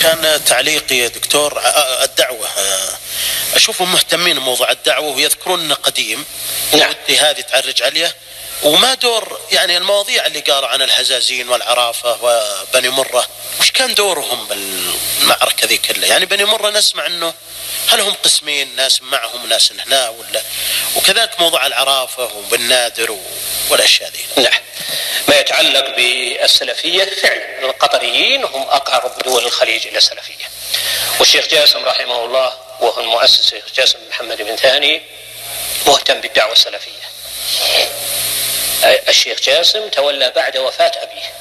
كان تعليقي يا دكتور الدعوة. أشوفهم مهتمين بموضوع الدعوة ويذكرون قديم. نعم. ودي هذه تعرج عليه. وما دور يعني المواضيع اللي قالوا عن الهزازين والعرافة وبني مرة. وش كان دورهم بالمعركة ذي كلها يعني بني مرة نسمع أنه هل هم قسمين ناس معهم ناس هنا ولا؟ وكذلك موضوع العرافة وبالنادر والأشياء ذي. نعم. ما يتعلق بالسلفية فعلا. القطريين هم أقرب دول الخليج إلى السلفية. والشيخ جاسم رحمه الله وهو المؤسس الشيخ جاسم محمد بن ثاني مهتم بالدعوة السلفية. الشيخ جاسم تولى بعد وفاة أبيه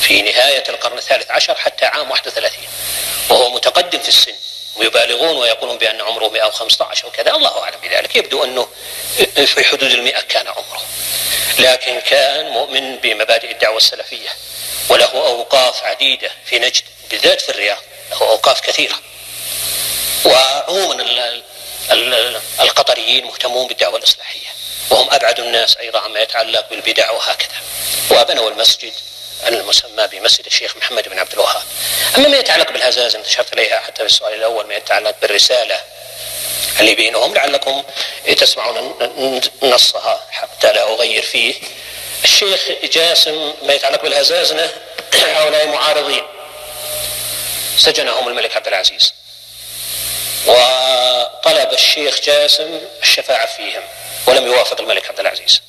في نهاية القرن الثالث عشر حتى عام 31 وهو متقدم في السن ويبالغون ويقولون بأن عمره 115 وكذا الله أعلم بذلك يبدو أنه في حدود المئة كان عمره. لكن كان مؤمن بمبادئ الدعوة السلفية وله أوقاف عديدة في نجد بالذات في الرياض له أوقاف كثيرة. وعموما القطريين مهتمون بالدعوة الإصلاحية. وهم أبعد الناس أيضا عما يتعلق بالبدع وهكذا وبنوا المسجد المسمى بمسجد الشيخ محمد بن عبد الوهاب. أما ما يتعلق بالهزاز انتشرت إليها حتى في السؤال الأول ما يتعلق بالرسالة اللي بينهم لعلكم تسمعون نصها حتى لا أغير فيه. الشيخ جاسم ما يتعلق بالهزازنة هؤلاء معارضين. سجنهم الملك عبد العزيز. وطلب الشيخ جاسم الشفاعة فيهم. ولم يوافق الملك عبد العزيز.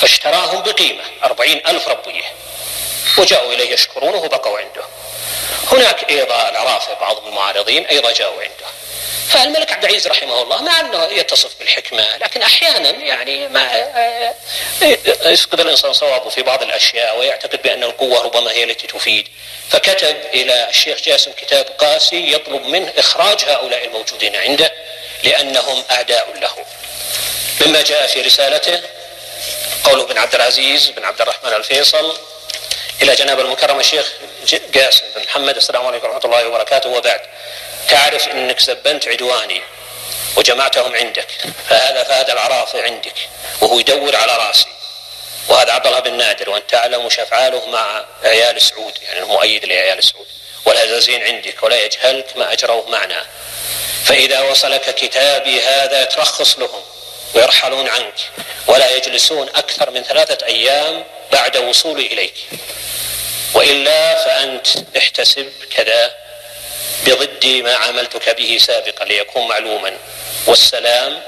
فاشتراهم بقيمة أربعين ألف ربية. وجاءوا إليه يشكرونه وبقوا عنده. هناك أيضا العرافة بعض المعارضين أيضا جاءوا عنده. فالملك عبد العزيز رحمه الله مع أنه يتصف بالحكمة لكن أحيانا يعني ما يفقد الإنسان صوابه في بعض الأشياء ويعتقد بأن القوة ربما هي التي تفيد. فكتب إلى الشيخ جاسم كتاب قاسي يطلب منه إخراج هؤلاء الموجودين عنده لأنهم أعداء له. مما جاء في رسالته قول ابن عبد العزيز بن عبد الرحمن الفيصل إلى جناب المكرم الشيخ قاسم بن محمد السلام عليكم ورحمة الله وبركاته. وبعد تعرف أنك سبنت عدواني وجمعتهم عندك فهذا فهذا العرافة عندك وهو يدور على راسي. وهذا عبد الله بن نادر وأنت تعلم وش افعاله مع عيال سعود يعني المؤيد لعيال سعود. والهزازين عندك ولا يجهلك ما أجروه معنا. فإذا وصلك كتابي هذا ترخص لهم. ويرحلون عنك ولا يجلسون أكثر من ثلاثة أيام بعد وصولي إليك. وإلا فأنت احتسب كذا بضد ما عاملتك به سابقا ليكون معلوما. والسلام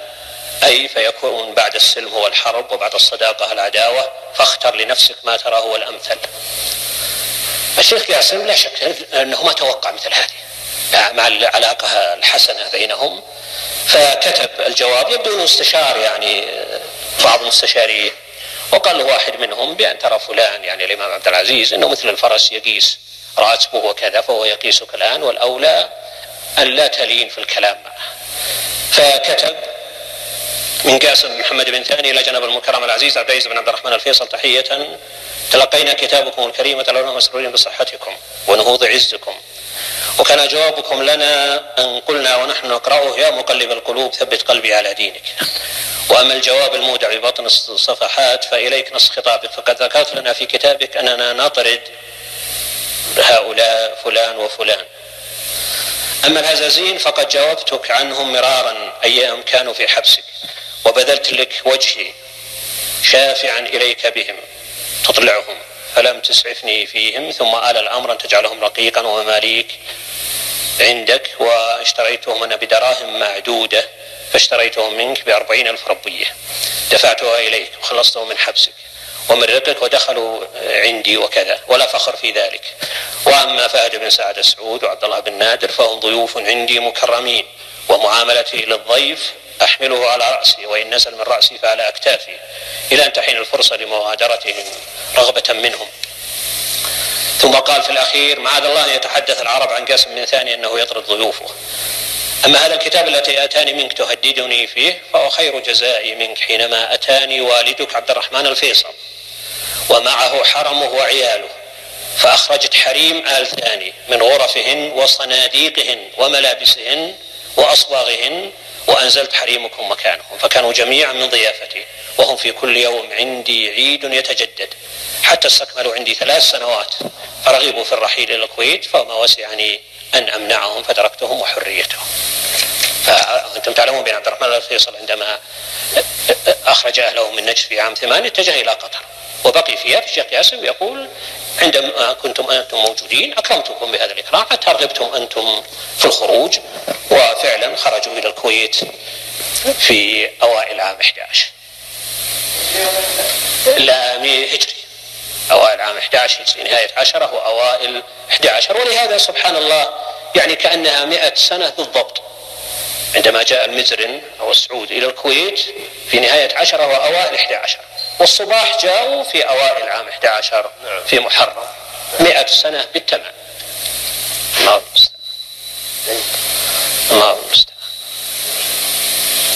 أي فيكون بعد السلم هو الحرب وبعد الصداقة العداوة فاختر لنفسك ما تراه هو الأمثل. الشيخ قاسم لا شك أنه ما توقع مثل هذه. مع العلاقة الحسنة بينهم. فكتب الجواب يبدو أنه استشار يعني بعض المستشارين وقال له واحد منهم بأن ترى فلان يعني الإمام عبد العزيز إنه مثل الفرس يقيس راتبه وكذا فهو يقيسك الآن والأولى أن لا تلين في الكلام معه. فكتب من قاسم محمد بن ثاني إلى جناب المكرم العزيز عبد العزيز بن عبد الرحمن الفيصل تحية تلقينا كتابكم الكريم وتلونا مسرورين بصحتكم ونهوض عزكم. وكان جوابكم لنا أن قلنا ونحن نقرأه يا مقلب القلوب ثبت قلبي على دينك. وأما الجواب المودع ببطن الصفحات فإليك نص خطابك فقد ذكرت لنا في كتابك أننا نطرد هؤلاء فلان وفلان. أما الهزازين فقد جاوبتك عنهم مرارا أيام كانوا في حبسك وبذلت لك وجهي شافعا إليك بهم تطلعهم فلم تسعفني فيهم ثم آل الأمر أن تجعلهم رقيقا ومماليك. عندك واشتريتهم أنا بدراهم معدودة فاشتريتهم منك بأربعين ألف ربية. دفعتها إليك وخلصتهم من حبسك ومن رقك ودخلوا عندي وكذا ولا فخر في ذلك. وأما فهد بن سعد السعود وعبد الله بن نادر فهم ضيوف عندي مكرمين ومعاملتي للضيف أحمله على رأسي وإن نزل من رأسي فعلى أكتافي إلى أن تحين الفرصة لمغادرتهم رغبة منهم. ثم قال في الأخير معاذ الله أن يتحدث العرب عن قاسم بن ثاني أنه يطرد ضيوفه. أما هذا الكتاب الذي أتاني منك تهددني فيه فهو خير جزائي منك حينما أتاني والدك عبد الرحمن الفيصل ومعه حرمه وعياله فأخرجت حريم آل ثاني من غرفهن وصناديقهن وملابسهن وأصباغهن وأنزلت حريمكم مكانهم فكانوا جميعا من ضيافتي. وهم في كل يوم عندي عيد يتجدد. حتى استكملوا عندي ثلاث سنوات. فرغبوا في الرحيل إلى الكويت فما وسعني أن أمنعهم فتركتهم وحريتهم. فأنتم تعلمون بأن عبد الرحمن الفيصل عندما أخرج أهله من نجد في عام ثمان اتجه إلى قطر. وبقي فيها في الشيخ ياسر يقول عندما كنتم أنتم موجودين أكرمتكم بهذا الإكرام حتى رغبتم أنتم في الخروج. وفعلا خرجوا إلى الكويت في أوائل عام 11 لا هجري. أوائل عام 11 في نهاية عشرة وأوائل 11 ولهذا سبحان الله يعني كأنها مئة سنة بالضبط. عندما جاء المزرن أو السعود إلى الكويت في نهاية عشرة وأوائل 11 والصباح جاءوا في أوائل عام 11 في محرم. مئة سنة بالتمام. الله المستعان الله المستعان